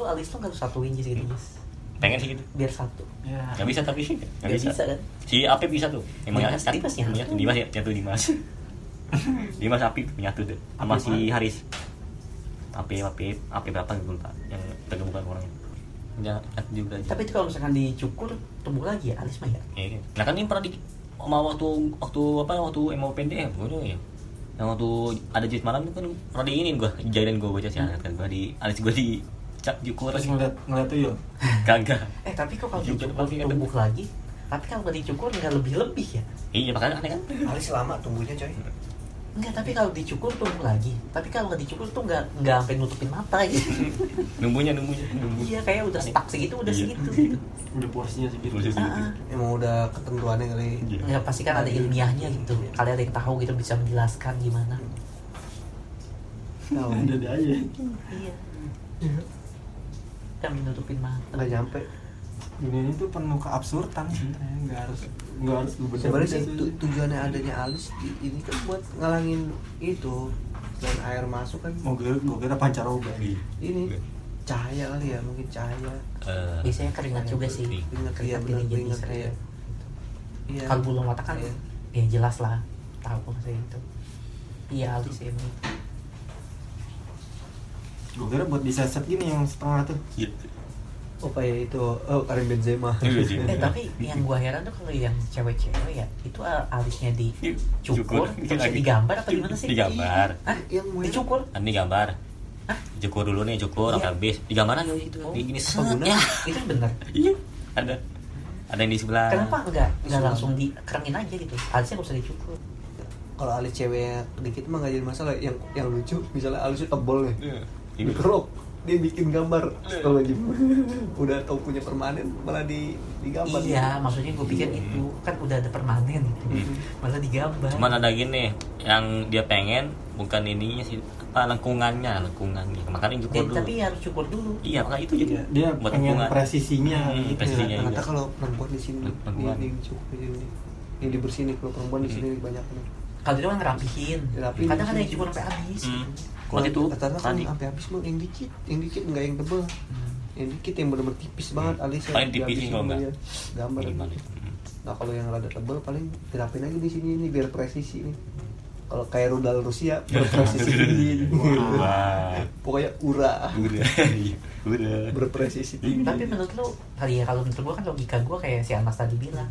lu alis lu nggak satu inci gitu Jis pengen sih gitu. Biar satu. Ya. Nggak bisa tapi sih nggak bisa. bisa, kan? si Ape bisa tuh. Emang Dimas- kan Dimas nyatu. nyatu Dimas ya nyatu Dimas. Dimas Api nyatu tuh. Sama Api si? Haris. Ape Ape Ape berapa gitu lupa yang tergemukan orangnya. Ya juga aja. Tapi itu kalau misalkan dicukur tumbuh lagi ya alis mah ya? Iya, iya. Nah kan ini pernah di sama waktu waktu apa waktu emo pendek ya, bodoh ya. Yang waktu ada jis malam itu kan pernah di ini gua jadian gua baca sih kan gua di alis gua di cap jukur terus ngeliat ngeliat tuh yuk kagak. eh tapi kok kalau dicukur tumbuh lagi tapi kalau nggak dicukur nggak lebih lebih ya Iya makanya aneh kan. alis lama tumbuhnya coy Enggak, tapi kalau dicukur tumbuh lagi. Tapi kalau nggak dicukur tuh nggak nggak sampai nutupin mata gitu. Numbunya numbunya numbu. iya, kayak udah stuck segitu, udah Iya. segitu. Gitu. udah porsinya segitu Porsinya segitu. Ah, emang udah ketentuannya kali Iya. Ya pasti kan ada ilmiahnya gitu. Kali ada yang tahu gitu bisa menjelaskan gimana. tahu udah ada aja Iya. Kan nutupin mata. nggak nyampe dunia ini tuh penuh keabsurdan sebenarnya nggak harus nggak harus sebenarnya sih tu- tujuannya adanya alis ini kan buat ngalangin itu dan air masuk kan mau gue gue kira pancaroba ini cahaya kali ya mungkin cahaya Eh, Biasanya keringat juga sih. Keringat, iya, Keringat benar, ini jadi keringat, sering. iya. iya Kalau bulu mata kan Iya. ya jelas lah. Tahu maksudnya itu. Iya alis ini. Gue kira buat diseset gini yang setengah tuh Iya. oh kayak itu oh Karim Benzema Iya, iya. Eh tapi yang gua heran tuh kalau yang cewek-cewek ya itu alisnya Cukur. dicukur terus digambar apa gimana sih? Digambar. Hah? yang mau Dicukur? Kan digambar. Hah? Cukur dulu nih, cukur Iya. sampai habis. Digambar aja itu Oh, di gini gunanya? Ya. Itu bener. Iya. Ada. Ada yang di sebelah. Kenapa enggak enggak langsung dikerengin aja gitu? Alisnya nggak usah dicukur. kalau alis ceweknya dikit mah nggak jadi masalah yang yang lucu misalnya alisnya tebol nih Iya. Dikerok dia bikin gambar Iya. kalau lagi udah tau punya permanen malah di digambar Iya, maksudnya gue pikir itu kan udah ada permanen gitu. Hmm. Malah digambar. Cuman ada gini, yang dia pengen bukan ininya sih, apa lengkungannya, lengkungannya. Makanya cukur Eh, dulu. tapi harus cukur dulu. Iya, makanya itu juga. dia Buat pengen lengkungan. presisinya Hmm, gitu presisinya. ya. ternyata kalau perempuan di sini Perempuan. di sini ini dibersihin nih kalau perempuan di sini banyak nih Kalau itu kan ngerapihin. Dirapihin. Kadang ada yang cukur sampai habis. Hmm. Kalau Waktu itu rata-rata kan tadi sampai habis mah yang dikit yang dikit nggak yang tebel Hmm. yang dikit yang benar-benar tipis banget alisnya Paling tipis kalau nggak. dia. gambar gitu. nah kalau yang rada tebel paling dirapin aja di sini nih biar presisi nih kalau kayak rudal Rusia berpresisi tinggi Wah. pokoknya ura Udah. Iya, berpresisi tinggi Tapi menurut lu, kali ya kalau menurut gua kan logika gua kayak si Anas tadi bilang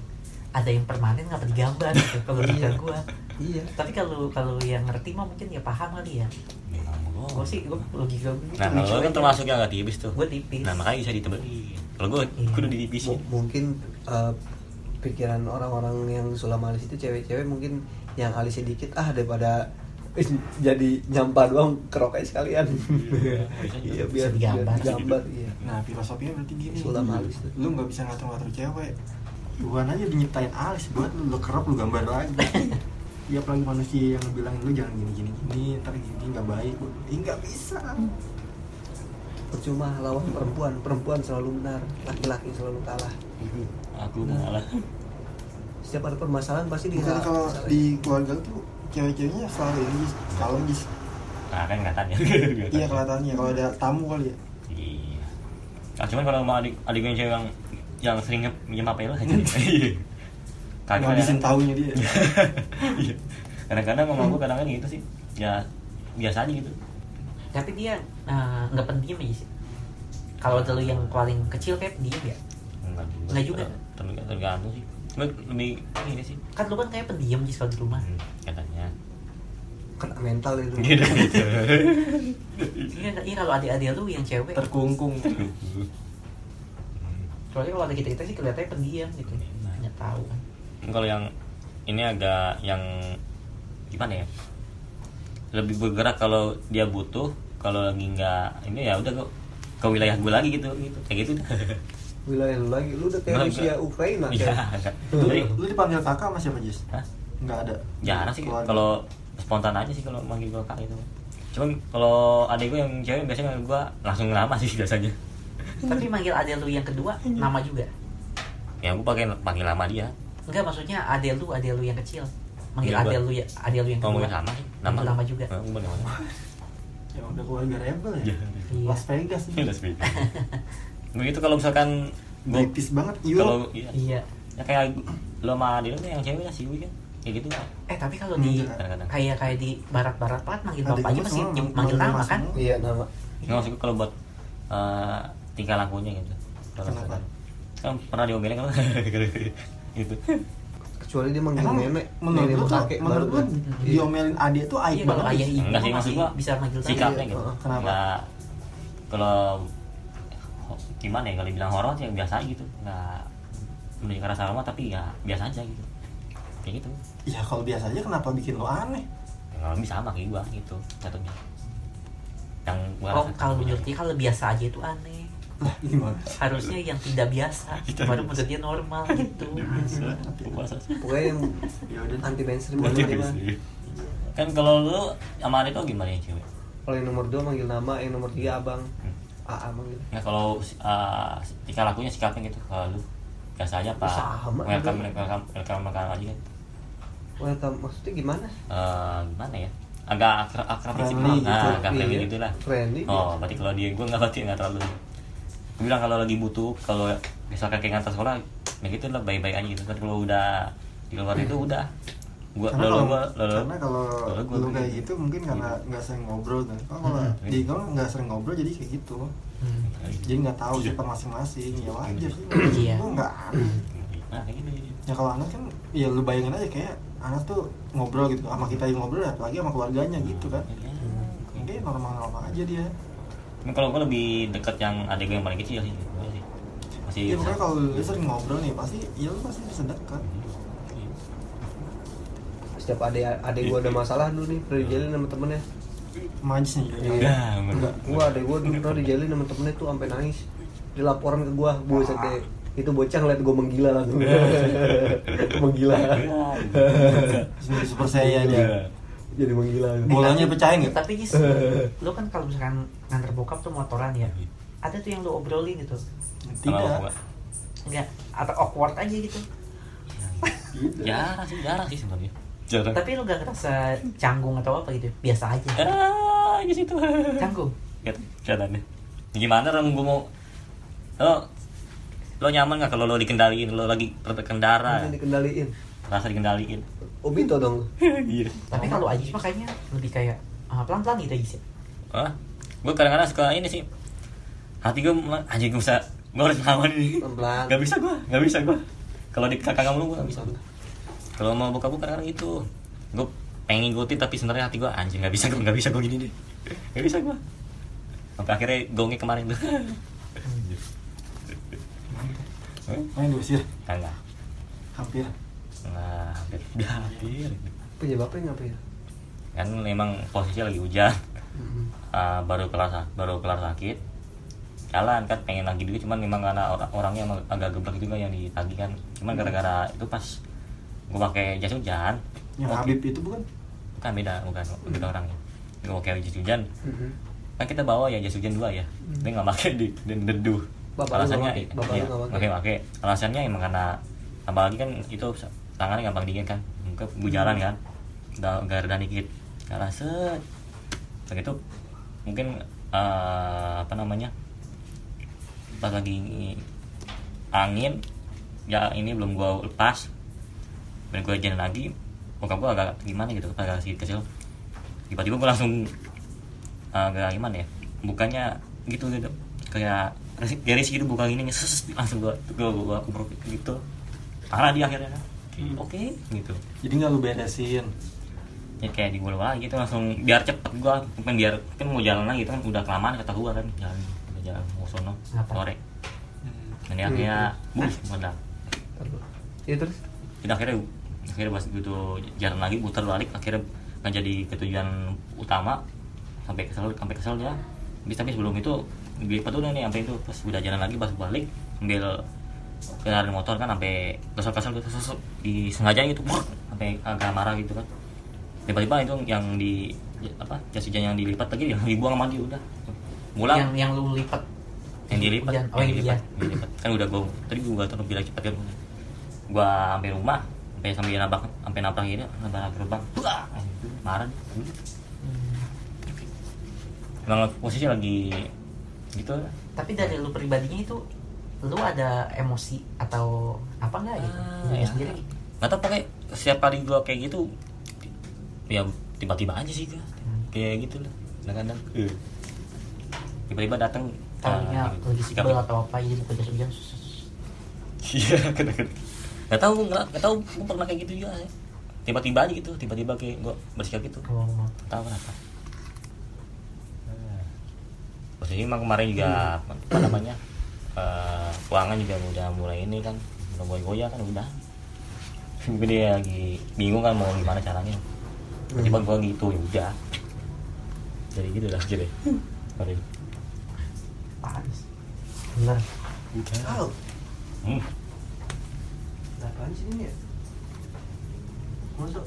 ada yang permanen ngapa digambar gitu kalau logika gua. iya Tapi kalau kalau yang ngerti mah mungkin ya paham kali ya. Gua sih gua logika gua gitu. Nah, kalau lo kan termasuk yang gak tipis tuh. Gua tipis. Nah, makanya bisa ditebelin. Kalau gue, Iya. kudu ditipisin. M- mungkin eh, pikiran orang-orang yang sulam alis itu cewek-cewek mungkin yang alisnya dikit ah daripada eh, jadi nyampah doang keroknya sekalian Iya, bisa juga. iya biar digambar iya nah filosofinya berarti gini Sulam alis tuh. lu nggak bisa ngatur-ngatur cewek Tuhan aja nyiptain alis buat lu, lu kerap lu gambar lagi ya apalagi manusia yang bilangin lu jangan gini gini gini ntar gini nggak baik Ih, nggak bisa percuma lawan perempuan perempuan selalu benar laki-laki selalu kalah Aku malah. setiap ada permasalahan pasti bukan kalau di keluarga tuh cewek-ceweknya selalu ini kalau Jis Nah, kan nggak tanya. iya kelihatannya kalau ada tamu kali ya Iya. Nah, cuman kalau sama adik adik yang cewek yang yang sering lo aja. Iya. Kagak ngabisin ya. tahunya dia Iya. Kadang-kadang mama gue kadang-kadang gitu sih. Ya biasa aja gitu. Tapi dia eh, nggak pendiam ya sih. Kalau ada lu yang paling kecil kayak pendiam ya. Enggak juga. Nggak juga. Tergantung, tergantung sih. Cuma lebih ini sih. Kan lu kan kayak pendiam sih kalau di rumah. Hmm, katanya. kena mental itu. Iya, iya kalau adik-adik lu yang cewek. terkungkung Soalnya kalau ada kita kita sih kelihatannya pendiam gitu. Nah. Nggak tahu kan. Kalau yang ini agak yang gimana ya? Lebih bergerak kalau dia butuh, kalau lagi nggak ini ya udah kok ke wilayah gue lagi gitu gitu. Kayak gitu. Wilayah lu lagi lu udah kayak Rusia. Ukraina Iya, kayak. lu, Jadi, lu dipanggil kakak sama siapa Jis? Hah? nggak ada? Jarang sih kalau spontan aja sih kalau manggil gue kak itu. Cuman kalau adik gue yang cewek biasanya gue langsung nama sih biasanya. Tapi manggil adik lu yang kedua nama juga. ya gue pakai panggil nama dia Enggak maksudnya adik lu adik lu yang kecil. Manggil Iya, gua- adik lu ya adik lu yang kedua. ngomongin sama sih nama nama juga. Ya udah keluarga rebel ya Iya. Las Vegas Iya, Las Vegas. begitu kalau misalkan gua British banget kalau Europe iya, Iya. ya kayak lo sama dia tuh yang cewek lah si kan kayak gitu kan Eh tapi kalau di Enggak. kayak kayak di barat-barat banget manggil bapaknya masih manggil nama kan? iya nama nggak maksudku kalau buat eh, tingkah lakunya gitu Kalau Kenapa? kan pernah diomelin kan gitu. Kecuali dia manggil Emang nenek. Menurut nenek lu sama tuh, kakek menurut baru lu kan. diomelin adik tuh aib Iya kalau banget. ayah ibu enggak sih maksud gua bisa manggil sikapnya Iya, gitu. Kenapa? Nggak- kalau gimana ya kalau dibilang horor ya biasa aja gitu. Nggak menunjukkan rasa hormat tapi ya biasa aja gitu. Kayak gitu. Ya kalau biasa aja kenapa bikin lo aneh? Ya, kalau bisa sama kayak gua gitu jatuhnya. Yang gua Oh rasa kalau menurut dia kalau biasa aja itu aneh. Lah gimana? Harusnya yang tidak biasa baru dia normal gitu. Pokoknya yang ya anti mainstream dia mah. bisa. kan kalau lu sama Ari tuh gimana ya cewek? Kalau yang nomor dua manggil nama yang nomor tiga abang. Hmm. AA manggil. Ya kalau uh, tingkah lakunya sikapnya gitu kalau lu biasa aja apa Sama welcome welcome welcome welcome aja kan. Welcome maksudnya gimana? Eh, gimana ya? Agak akrab akrab sih nah, agak friendly Iya, gitu lah. Friendly. Oh berarti kalau dia gue nggak berarti nggak terlalu bilang kalau lagi butuh kalau misalkan kayak ngantar sekolah ya gitu lah baik-baik aja gitu kan. Kalau udah di luar itu udah. Gua karena lalu kalau gua lalu karena kalau lalu lu kayak kayak gitu mungkin karena nggak sering ngobrol kan. Kalau kalau Hmm. di kalau nggak sering ngobrol jadi kayak gitu. Hmm. jadi nggak tahu sifat masing-masing. Ya wajar sih. Iya. Gua nggak aneh. Nah gitu. Ya kalau anak kan ya lu bayangin aja kayak anak tuh ngobrol gitu sama kita yang ngobrol apalagi sama keluarganya gitu kan. Mungkin normal-normal aja dia Cuma kalau gue lebih deket yang adik gue yang paling kecil sih masih Iya pokoknya kalau lu sering ngobrol nih pasti ya lu pasti bisa dekat. Setiap adek adek gua ada masalah dulu nih pernah dijalin sama temennya. Majis nih Iya. Enggak, enggak. Gua adek gua dulu pernah dijalin sama temennya tuh sampai nangis. Dia laporan ke gua buset deh itu bocah ngeliat gua menggila langsung. Menggila. Jadi super saya aja. Iya. Jadi menggila bolanya pecahin nggak Tapi Jis, lu kan kalau misalkan nganter bokap tuh motoran ya. Ada tuh yang lu obrolin gitu. Tidak Enggak, atau awkward aja gitu. jarang sih jarang sih sebenarnya jarang Tapi lu gak ngerasa canggung atau apa gitu. Biasa aja. ah di situ Canggung. Deh gimana orang gue mau lo lo nyaman nggak kalau lo dikendaliin lo lagi berkendara dikendaliin rasa dikendaliin. Obito dong. Iya. Tapi kalau Ajis mah kayaknya lebih kayak ah, pelan-pelan gitu Ajis ya. ah gue kadang-kadang suka ini sih. Hati gue anjing gue bisa gue harus lawan ini. Pelan-pelan. nggak bisa gue nggak bisa gue kalau di kakak kamu gue nggak bisa. Kalau mau buka buka kadang-kadang gitu gue pengen ngikutin tapi sebenarnya hati gue anjing nggak bisa gue nggak bisa gue gini deh nggak bisa gue sampai akhirnya gongnya kemarin tuh. Hah? main diusir Kagak. hampir Nah, hampir. Udah hampir. punya ya Kan memang posisinya lagi hujan. Mm-mm. Ah, baru kelar baru kelar sakit. Jalan kan pengen lagi dulu cuman memang karena orang orangnya agak geblek juga yang ditagih kan. Cuman gara-gara itu pas gua pakai jas hujan. yang oke. Habib itu bukan Bukan beda, bukan beda orangnya. Gua pakai jas hujan. Mm-mm. Kan kita bawa ya jas hujan dua ya. Dia nggak pakai di dan deduh. Alasannya? Bapak nggak pakai? Alasannya emang karena apalagi kan itu tangannya gampang dingin kan. Mungkin gue jalan kan. Udah reda dikit. Karena set. Begitu mungkin eh, apa namanya? Pas lagi angin ya ini belum gua lepas dan gue jalan lagi muka gue agak gimana gitu agak sedikit kecil tiba-tiba gue langsung eh, agak gimana ya bukannya gitu gitu kayak dari situ buka gini ses, langsung gue gue gue aku gitu parah dia akhirnya kan oke. Gitu. Jadi nggak lu beresin. Ya kayak di bola lagi gitu. Langsung biar cepet gue kan biar kan mau jalan lagi itu kan. Udah kelamaan kata gue kan. Jalan udah jalan mau sono sore. Dan dia akhirnya bus meledak. Ya terus? Dan akhirnya akhirnya pas gitu jalan lagi putar balik akhirnya nggak jadi ke tujuan utama. Sampai kesel sampai kesel dia bisa tapi sebelum itu dilipat udah nih sampai itu. Pas udah jalan lagi pas balik ambil kendaraan motor kan sampai kesel kesel gitu kesel, disengaja gitu sampai agak marah gitu kan tiba-tiba itu yang di apa jas hujan yang dilipat lagi yang dibuang sama dia udah pulang Yang yang lu lipat yang dilipat Hujan. Oh, yang dilipat, iya. yang dilipat. kan udah gua tadi gua taruh bilang cepat kan gua sampai rumah sampai sampai nabrak sampai nabrak ini nabrak gerbang Wah, marah Hmm. memang posisi lagi gitu tapi dari lu pribadinya itu lu ada emosi atau apa enggak gitu? Ah, ya. sendiri. Nggak tau pakai setiap kali gua kayak gitu ya tiba-tiba aja sih gua kayak gitu lah. Kadang-kadang eh, tiba-tiba datang tahunya ah, lagi sikap- sebel atau apa jadi kerja sebulan iya kadang-kadang. Nggak tahu nggak nggak tahu gua pernah kayak gitu juga tiba-tiba aja gitu tiba-tiba kayak gua bersikap gitu. Oh, tahu kenapa. Posisi emang kemarin juga apa namanya eh, keuangan juga udah mulai ini kan udah mulai goyah kan udah tapi dia lagi bingung kan mau gimana caranya tiba-tiba gua gitu ya udah jadi gitu lah jadi Sorry. Paris bener Tahu. hmm. Apaan sih ini ya? Masuk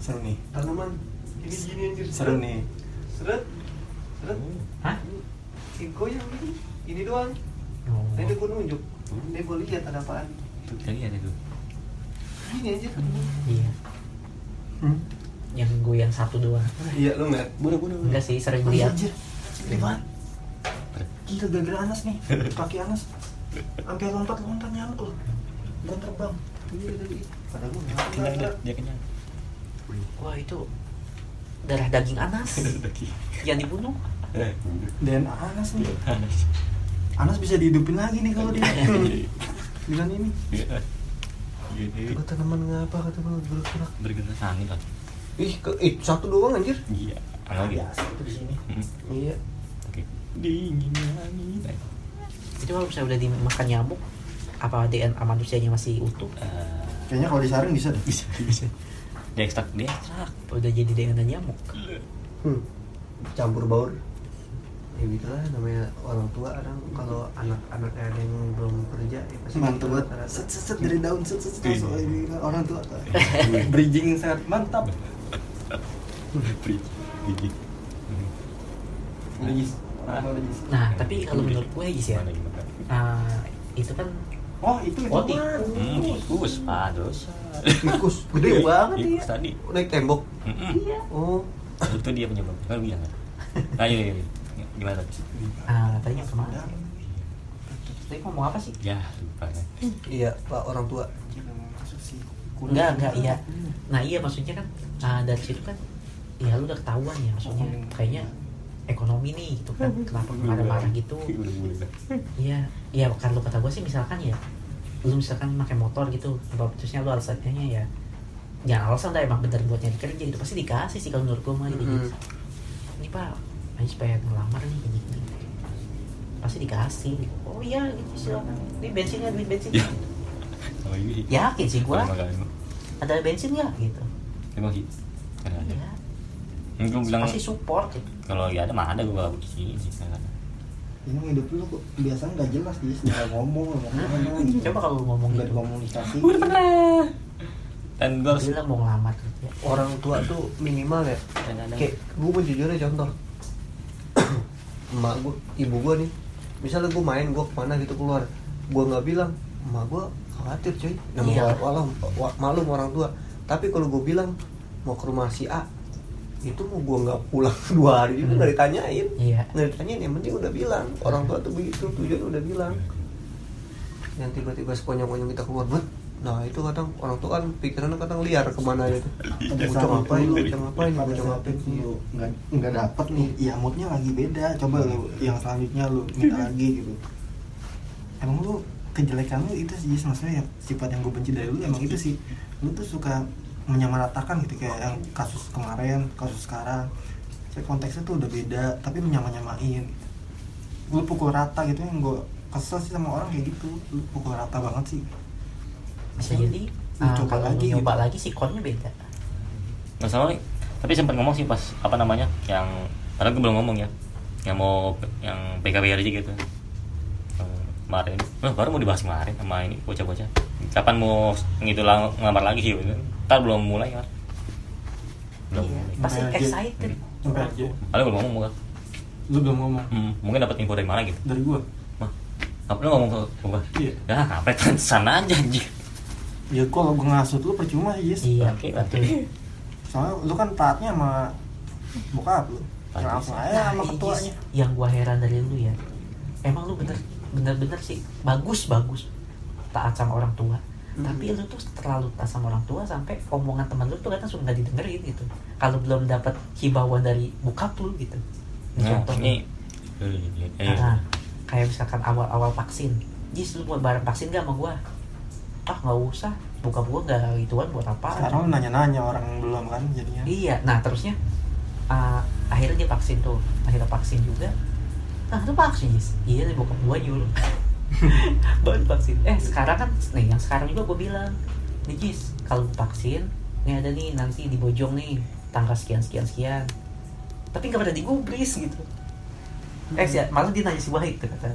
seru nih tanaman ini gini anjir. seru nih Seret. Seret. hah Si goyang ini. Ini doang. oh. Ini gue nunjuk. Ini gue lihat ada apaan. tuh tadi ada tuh. Ini anjir. iya. Hmm? yang gue yang satu doang. Iya lu ngeliat. bunuh bunuh enggak sih sering lihat. Anjir. Gede banget gila gara-gara Anas nih. Kaki Anas. Sampai lompat-lompat nyampe loh dan terbang. Iya tadi. Padahal gue kenyang dia, dia kenyang. Wah itu darah daging anas yang dibunuh. Eh, dan Anas nih. Anas bisa dihidupin lagi nih kalau dia. Dengan ini? Iya. Iya. Gue tanaman ngapa? Kata gue bergerak. bergerak angin kan Ih, ke, ih satu doang anjir. iya angin lagi biasa itu di sini. Hmm. Iya. oke. Dingin angin itu kalau misalnya udah dimakan nyamuk apa DNA manusianya masih utuh? Eh, kayaknya kalau disaring bisa deh. Bisa bisa. Dia ekstrak dia ekstrak. Udah jadi DNA nyamuk. Hmm. Campur baur. Ya gitu lah namanya orang tua kadang kalau anak-anak ada yang belum kerja ya pasti mantap gitu banget. set set set dari daun set set set Iya. ini orang tua. Bridging sangat mantap. Udah, Jis? nah tapi kalau menurut gue Jis ya. Nah, itu kan oh itu itu Oh, Hmm, tikus. Pak dosa. Tikus. Gede banget tikus ya. tadi. Naik tembok. Iya. Oh. itu dia penyebab kan bilang kan nah iya, iya, iya. Gimana tadi ah tadinya ke mana? Tadi ngomong apa sih? Ya lupa kan. Iya, Pak orang tua. enggak enggak iya. Nah iya maksudnya kan ah, dari situ kan ya lu udah ketahuan ya maksudnya kayaknya ekonomi nih gitu kan kenapa marah-marah gitu. Udah mulai dah. Iya, iya kalau kata gue sih misalkan ya, lu misalkan pakai motor gitu, bapak terusnya lu alasannya ya, jangan alasan dah emang bener buat nyari kerja gitu pasti dikasih sih kalau menurut gue mah gitu. Ini pak, ayo supaya ngelamar nih gini gini. Pasti dikasih. Oh iya, gitu silakan. Ini bensinnya duit bensin. Ya. Oh, ini Yakin sih gua. Ada bensin nggak gitu? emang sih kan ada Iya. Gue bilang Pasti support gitu. kalau lagi ada mah ada gue sini sih kan ini hidup lu kok biasanya nggak jelas Jis nggak ngomong ngomong gitu. Coba kalau ngomong nggak gitu, komunikasi dan gue harus bilang mau ngelamar kerja. Orang tua tuh minimal ya. Kayak gue mau jujur aja contoh. Emak gue, ibu gue nih. Misalnya gue main, gue ke mana gitu keluar, gue nggak bilang, emak gue khawatir cuy. Iya. walau wa- malum orang tua. Tapi kalau gue bilang mau ke rumah si A, itu mau gue nggak pulang dua hari itu Hmm. nggak ditanyain. Iya. nggak ditanyain yang penting udah bilang orang tua tuh begitu tujuan udah bilang yang tiba-tiba sekonyong-konyong kita keluar buat nah itu kadang orang tua kan pikirannya kadang liar ke mana gitu. Bocah ngapain bocah ngapain bocah ngapain lu nggak nggak dapet nih ya moodnya lagi beda. Coba lu yang selanjutnya lu minta lagi gitu. Emang lu kejelekan lu itu sih maksudnya yang sifat yang gue benci dari lu emang itu sih. Lu tuh suka menyamaratakan gitu kayak yang kasus kemarin kasus sekarang. Saya konteksnya tuh udah beda tapi lu nyama-nyamain lu pukul rata gitu yang gue kesel sih sama orang kayak gitu. Lu pukul rata banget sih Bisa jadi. Lu ah, coba kalau lagi nyoba gitu. lagi sikonnya beda. nggak salah nih tapi sempat ngomong sih pas apa namanya yang padahal gue belum ngomong ya. Yang mau yang PKBRJ gitu. Yang kemarin. Wah, baru mau dibahas kemarin sama ini bocah-bocah. Kapan mau gitu lang- ngelamar lagi gitu. Ntar belum mulai kan belum Iya, mulai. pasti aja. excited. Aja. Padahal belum ngomong kan lu belum ngomong? Hmm, mungkin dapat info dari mana gitu. Dari gue mah apa lu ngomong ke gua? Iya. ya ngapain kan sana aja anjing Ya kalau gue ngasut lu percuma sih Jis. Iya, Oke, betul. oke. Soalnya lu kan taatnya sama bokap lu. Langsung aja Nah, sama Ijis, ketuanya yang gua heran dari lu ya emang lu bener bener-bener sih bagus bagus taat sama orang tua. Hmm. tapi lu tuh terlalu taat sama orang tua sampai omongan teman lu tuh kadang suka nggak didengerin gitu. Kalau belum dapat himbauan dari bokap lu gitu. Nah contoh ini nih. eh, Nah, kayak misalkan awal-awal vaksin. Jis lu mau bareng vaksin gak sama gua ah nggak usah bokap gua nggak gituan buat apa sekarang lu nanya-nanya orang belum kan jadinya Iya, nah terusnya uh, akhirnya dia vaksin tuh, akhirnya vaksin juga. Nah itu vaksin. Iya, dari bokap gua nyuruh. Baru vaksin. Eh sekarang kan, nih yang sekarang juga gue bilang, nih Jis, kalau vaksin, ini ada nih nanti di Bojong nih tanggal sekian sekian sekian. Tapi nggak pernah digubris gitu. Eh sih, malah dia nanya si Wahid tuh kata.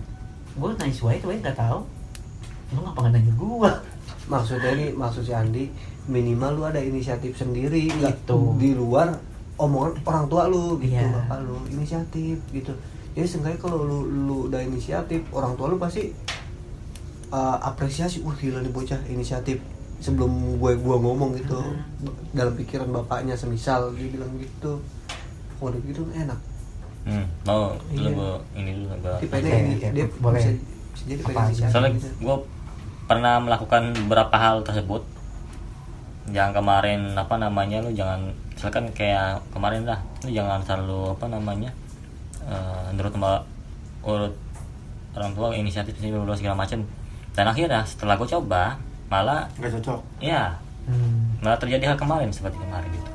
Gue nanya si Wahid, Wahid nggak tahu. Lu ngapa nggak nanya gua? Maksudnya ini maksud si Andi minimal lu ada inisiatif sendiri nggak Gitu. di luar omongan orang tua lu gitu Iya. bapak lu inisiatif gitu jadi seenggaknya kalau lu lu udah inisiatif orang tua lu pasti uh, apresiasi wah gila nih bocah inisiatif sebelum gue gua ngomong gitu Hmm. dalam pikiran bapaknya semisal dia bilang gitu kalau gitu enak hmm, mau dulu Iya. ini dulu tipe ini dia boleh. bisa, bisa jadi Apa pengen aja? inisiatif soalnya gitu. gue pernah melakukan beberapa hal tersebut. Yang kemarin apa namanya lu jangan misalkan kayak kemarin lah lu jangan selalu apa namanya eh nurut sama urut orang tua inisiatif sini dulu segala macam. Dan akhirnya setelah gue coba malah nggak cocok. Ya Hmm. malah terjadi hal kemarin seperti kemarin gitu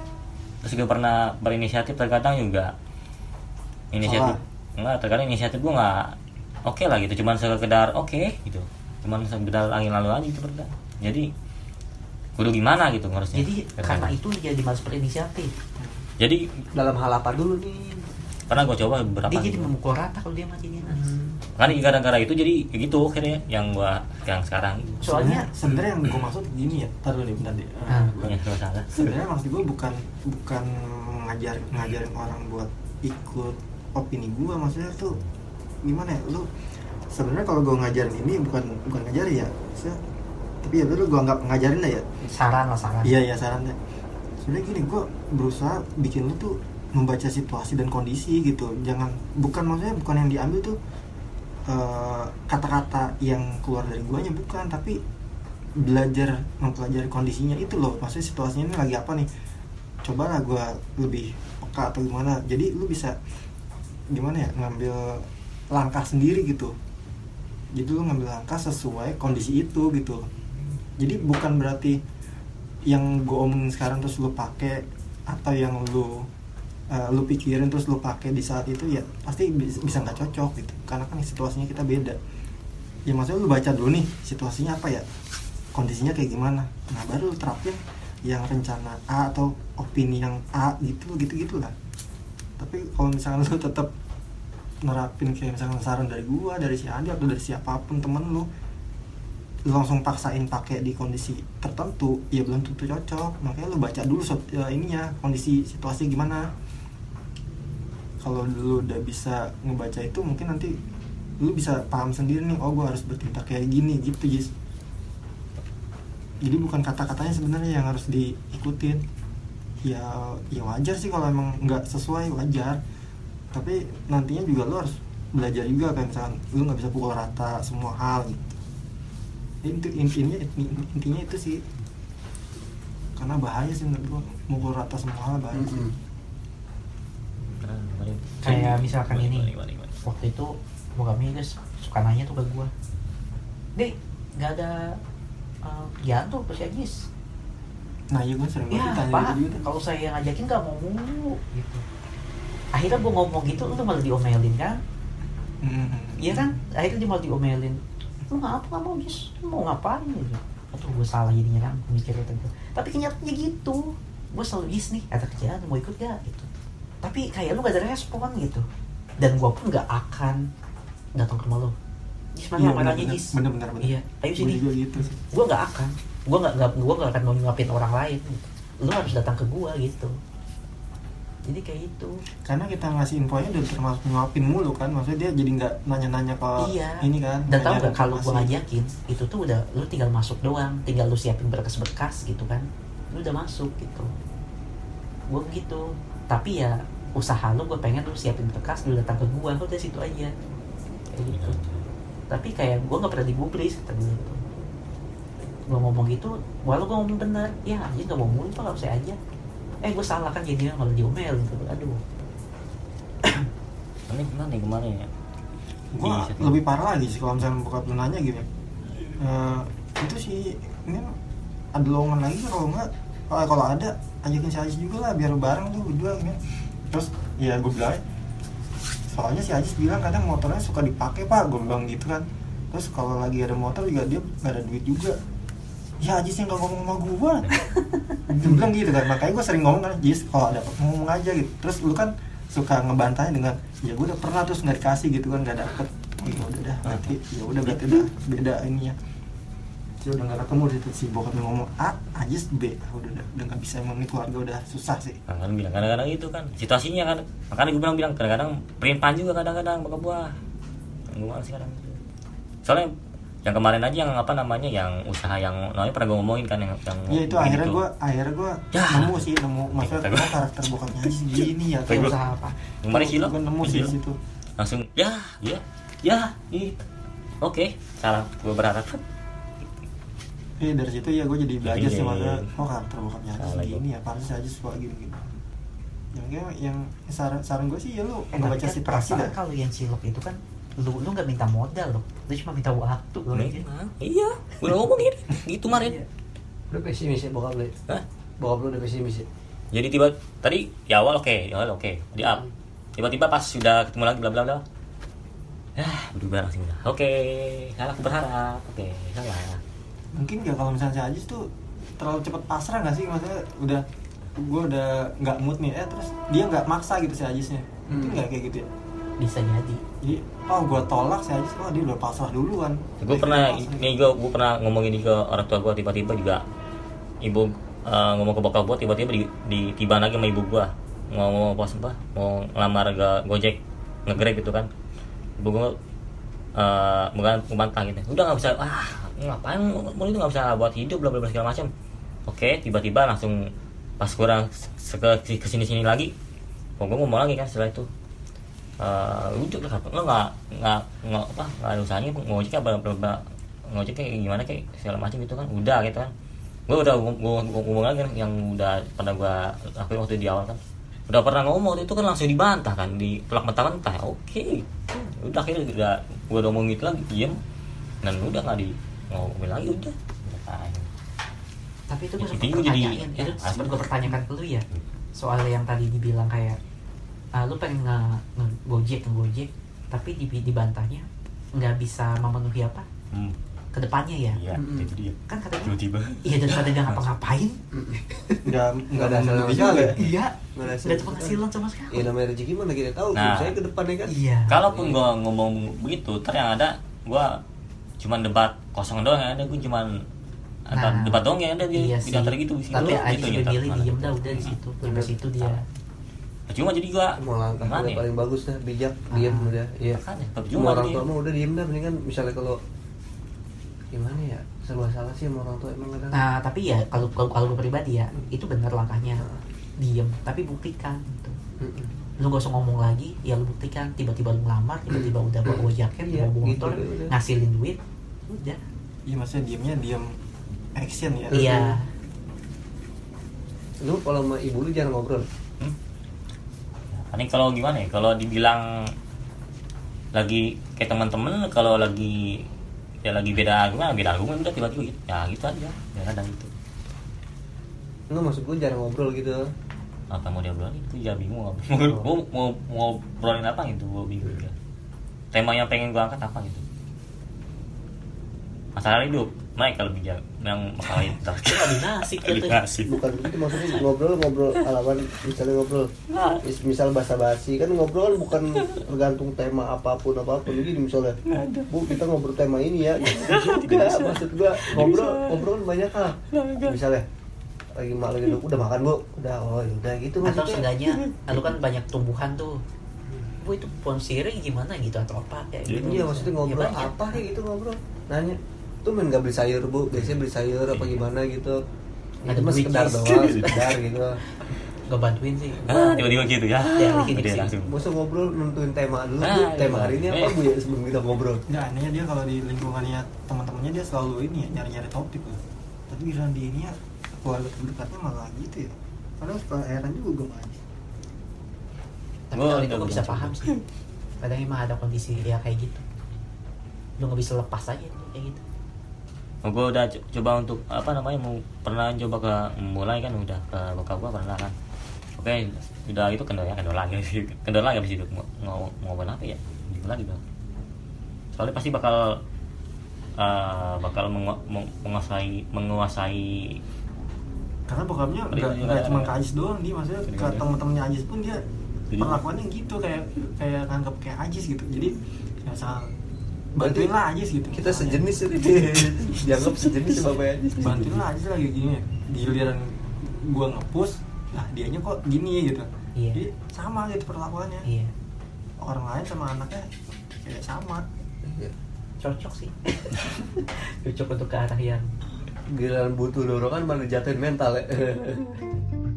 terus gue pernah berinisiatif terkadang juga inisiatif enggak terkadang inisiatif gue nggak oke lah gitu. Cuman sekedar oke gitu cuman sekedar angin lalu aja gitu berdua jadi kudu gimana gitu harusnya Jadi karena itu dia jadi malas berinisiatif. jadi dalam hal apa dulu nih pernah gue coba beberapa Dia jadi gitu. memukul rata kalau dia matinya. kan gara-gara itu jadi kayak gitu akhirnya yang gua yang sekarang. Soalnya sebenarnya yang gue maksud gini ya taruh nih bentar deh. Gua- kalau salah sebenarnya maksud gue bukan bukan ngajar ngajarin orang buat ikut opini gue maksudnya tuh gimana ya lu sebenarnya kalau gue ngajarin ini bukan bukan ngajarin ya tapi ya lu gue anggap ngajarin lah ya. Saran lah saran. iya iya sarannya sebenarnya gini gue berusaha bikin lu tuh membaca situasi dan kondisi gitu. Jangan bukan maksudnya bukan yang diambil tuh eh, kata-kata yang keluar dari guanya bukan. Tapi belajar mempelajari kondisinya itu loh. Maksudnya situasinya ini lagi apa nih? Cobalah gue lebih peka atau gimana. Jadi lu bisa gimana ya ngambil langkah sendiri gitu jadi lu ngambil langkah sesuai kondisi itu gitu. Jadi bukan berarti yang gue omongin sekarang terus lu pakai atau yang lu uh, lu pikirin terus lu pakai di saat itu ya pasti bis- bisa nggak cocok gitu. Karena kan situasinya kita beda. Ya maksudnya lu baca dulu nih situasinya apa ya? Kondisinya kayak gimana? Nah baru lu terapin yang rencana A atau opini yang A gitu gitu gitulah tapi kalau misalnya lu tetap nerapin kayak misalnya saran dari gua dari si Andi atau dari siapa pun temen lu lu langsung paksain pakai di kondisi tertentu ya belum tentu cocok. Makanya lu baca dulu so- ya, ininya kondisi situasi gimana. Kalau lu udah bisa ngebaca itu mungkin nanti lu bisa paham sendiri nih oh gua harus bertindak kayak gini gitu Jis. Jadi bukan kata-katanya sebenarnya yang harus diikutin. Ya ya wajar sih kalau emang nggak sesuai wajar tapi nantinya juga lu harus belajar juga kayak misalkan lu nggak bisa pukul rata semua hal gitu Inti, intinya intinya itu sih karena bahaya sih menurut gua mukul rata semua hal bahaya sih. Mm-mm. Kayak misalkan ini. Waktu itu bokapnya guys suka nanya tuh ke gua. Dek, nggak ada uh, kegiatan tuh ke si Ajis. nah iya gue sering Ya banget ditanya gitu kalau saya ngajakin nggak mau mulu gitu. Akhirnya gua ngomong gitu, lu malah diomelin kan? Mm-mm. Iya kan? Akhirnya dia malah diomelin. Lu ngapa nggak mau Jis? Lu mau ngapain gitu? Atau gue salah jadinya kan mikirnya gitu. Tapi kenyataannya gitu. Gue selalu Jis nih, ada kerjaan mau ikut gak gitu. Tapi kayak lu gak ada respon gitu. Dan gue pun gak akan datang ke rumah lu. Jis mana Iya, bener-bener. Jis? Bener-bener, bener. Iya, ayo sini. juga gitu sih Gue gak akan. Gue gak, gak, gua gak akan mau nyuapin orang lain. Gitu. Lu harus datang ke gue gitu. Jadi kayak gitu. karena kita ngasih infonya udah termasuk nyuapin mulu kan maksudnya dia jadi nggak nanya-nanya ke Iya. ini kan Dan tau gak kalau gue ngajakin itu tuh udah lu tinggal masuk doang, tinggal lu siapin berkas-berkas gitu kan, lu udah masuk gitu. Gue gitu. Tapi ya usaha lu gue pengen lu siapin berkas lu datang ke gue lu dari situ aja kayak gitu tapi kayak gue nggak pernah digubris kata gue gitu gue ngomong gitu walau gue ngomong bener ya anjing nggak mau mulu pak nggak usah aja eh gue salah kan jadinya malah diomel gitu. Aduh. Ini gimana ya kemarin ya? Di- lebih parah lagi sih kalau misalnya bokap lu nanya gitu Eh, itu sih ini ada lowongan lagi kalau enggak. Kalau kalau ada ajakin si Ajis juga lah biar bareng tuh berdua ya. terus ya gue bilang soalnya si Ajis bilang kadang motornya suka dipakai pak. Gue bilang gitu kan. Terus kalau lagi ada motor juga dia nggak ada duit juga ya Ajis yang gak ngomong sama gue dia bilang gitu kan makanya gue sering ngomong kan Jis kalau ada ngomong aja gitu. Terus lu kan suka ngebantahnya dengan ya gue udah pernah terus nggak dikasih gitu kan nggak dapet. Oh, ya udah dah berarti ya udah berarti udah beda ininya Jadi udah nggak ketemu tuh si bokapnya ngomong A Ajis B. Ah, udah udah udah nggak bisa emang ini keluarga udah susah sih. Nah, kan bilang kadang-kadang itu kan situasinya kan. Makanya gue bilang bilang kadang-kadang perimpan juga kadang-kadang bokap gue malas sih kadang soalnya yang kemarin aja yang apa namanya yang usaha yang namanya pernah gue ngomongin kan yang yang ya itu akhirnya tuh. gue akhirnya gue Ya. nemu sih nemu maksudnya gua. oh, karakter bokapnya gini ya kayak usaha apa. Kemarin sih lo? Gue nemu sih situ. Langsung ya ya ya gitu oke salah. Gue berharap. Iya dari situ ya gue jadi belajar sih makanya oh karakter bokapnya Salah gini ya pantas Ajis suka gini gini. Yang kayak yang saran saran gue sih ya lu eh baca kan situasi perasaan dah kalau yang silok itu kan lu lu nggak minta modal loh lu cuma minta waktu loh. Memang, iya. Gue udah ngomong gitu. Gitu kemarin Iya. Udah pesimis ya bokap lu. ya? Hah? Bokap lu udah pesimis ya. jadi tiba tadi di awal oke di awal oke. Di up. Tiba-tiba pas sudah ketemu lagi bla bla bla. Ya berubah langsung udah oke. Salah aku berharap. Oke salah. Mungkin gak kalau misalnya si Ajis tuh terlalu cepet pasrah gak sih? Maksudnya udah gue udah nggak mood nih. Eh terus dia nggak maksa gitu si Ajisnya. Mungkin Hmm. nggak kayak gitu ya bisa jadi. Jadi oh gue tolak si Ajis oh dia udah pasrah duluan. Gue pernah ini gue gue pernah ngomongin ini ke orang tua gue tiba-tiba juga ibu eh, ngomong ke bokap gue tiba-tiba di, di tiba lagi sama ibu gue mau mau apa apa mau ngelamar ke gojek ngegrab gitu kan. Ibu gue eh bukan membantah gitu. Udah nggak bisa ah ngapain mau itu nggak bisa buat hidup bla bla bla segala macam oke tiba-tiba langsung pas kurang ke ke sini sini lagi gue ngomong lagi kan setelah itu eh udah lah lo nggak nggak nggak apa nggak ada usahanya ngojek apa apa ngojek kayak gimana kayak segala macam gitu kan udah gitu kan. Gue udah gue ngomong lagi kan yang udah pernah gue lakuin waktu di awal kan. Udah pernah ngomong waktu itu kan langsung dibantah kan di pelak mentah-mentah. Oke udah akhirnya udah gue udah ngomong gitu lagi diem. Dan udah nggak di ngomongin lagi udah. Ah, tapi itu Ya, gue sempat jadi- ya, sempat asli. gue pertanyakan ke lu ya soal yang tadi dibilang kayak ah, lu pengen nge, nge gojek ngegojek tapi di, dibantahnya nggak bisa memenuhi apa? Hmm, ke depannya ya? Iya Mm-mm. itu dia kan katanya tiba-tiba. Iya daripada dia ngapa-ngapain. Nggak Nggak ada hasil sama juga. sekali. iya. Nggak ada nggak ada penghasilan sama sekali. Ya namanya rezeki mana kita tahu. Nah. Saya ke depannya kan. iya. Kalaupun gua ngomong begitu, ter yang ada gua cuman debat kosong doang yang ada gua cuman Nah, debat doang yang ada dia iya di sih. antara gitu tapi Gitu, nyetak juga milih diem dah udah di situ di situ dia Nah, Cuma jadi gua Mau langkah gimana udah ya? paling bagus dah, bijak, Ah. diam udah. Iya. Makanya, tapi Semua cuma orang tua mah udah diem dah, mendingan misalnya kalau gimana ya serba salah sih sama orang tua emang kadang. nah tapi ya kalau kalau kalau gue pribadi ya itu benar langkahnya Nah. diem tapi buktikan gitu Mm-mm. lu gak usah ngomong lagi ya lu buktikan tiba-tiba lu ngelamar tiba-tiba udah bawa jaket Iya, bawa gitu, motor ngasilin duit udah iya maksudnya diemnya diem action ya iya Lu kalau sama ibu lu jarang ngobrol. Paling kalau gimana ya? Kalau dibilang lagi kayak teman-teman kalau lagi ya lagi beda agama beda agama udah tiba-tiba gitu. Ya gitu aja. Ya kadang gitu. Enggak maksud gue jarang ngobrol gitu. apa mau dia bilang itu ya bingung. Mau mau mau mau ngobrolin apa gitu? Gue bingung ya tema yang pengen gue angkat apa gitu? Masalah hidup naik kalau bijak yang masalah itu kan tuh. koordinasi Bukan begitu maksudnya ngobrol ngobrol alaman misalnya ngobrol. Nah. Mis- misal bahasa basi kan ngobrol bukan tergantung tema apa pun apa pun gini misalnya. Bu kita ngobrol tema ini ya. Juga maksud gua ngobrol ngobrol kan banyak hal. Misalnya lagi mak lagi udah makan bu udah oh udah gitu atau maksudnya seenggaknya lu kan banyak tumbuhan tuh bu itu pohon sirih gimana gitu atau apa kayak gitu Iya maksudnya ngobrol Ya, banyak. apa kayak gitu ngobrol nanya tuh main nggak beli sayur bu biasanya beli sayur apa gimana gitu Ada itu mah duit, sekedar doang sekedar gitu nggak bantuin sih ah tiba-tiba gitu ya Ya, dikit-dikit Udah sih. langsung Masa ngobrol nentuin tema dulu Ah, Bu. tema iya. hari ini apa bu ya sebelum kita ngobrol Nggak anehnya dia kalau di lingkungannya teman-temannya dia selalu ini ya nyari-nyari topik loh. Tapi giliran di ini ya keluarga terdekatnya malah gitu ya. Padahal suka heran juga gue malah. tapi Gua kalau itu gue bisa paham sih kadang emang ada kondisi ya kayak gitu lu nggak bisa lepas aja kayak gitu gue udah co- coba untuk apa namanya mau pernah coba ke mulai kan udah ke bokap gue pernah kan. Oke udah itu kendor ya kendor lagi kendor lagi abis itu mau mau apa ya? Gitu. Lagi dong soalnya pasti bakal eh, bakal mengu- meng- menguasai menguasai Karena bokapnya nggak cuma ke Ajis doang dia maksudnya ke teman-temannya Ajis pun dia perlakuannya gitu kayak kayak nganggap kayak Ajis gitu. Jadi ya misal bantuin lah Ajis gitu. kita misalnya. sejenis ini. Dianggap sejenis bapak aja bantuin lah Ajis lagi gini. Giliran gua ngepush nah dianya kok gini gitu. Iya. jadi sama gitu perlakuannya. Iya. Orang lain sama anaknya kayak sama. Cocok sih. Cocok untuk ke arah yang giliran butuh dorongan malah jatuhin mental ya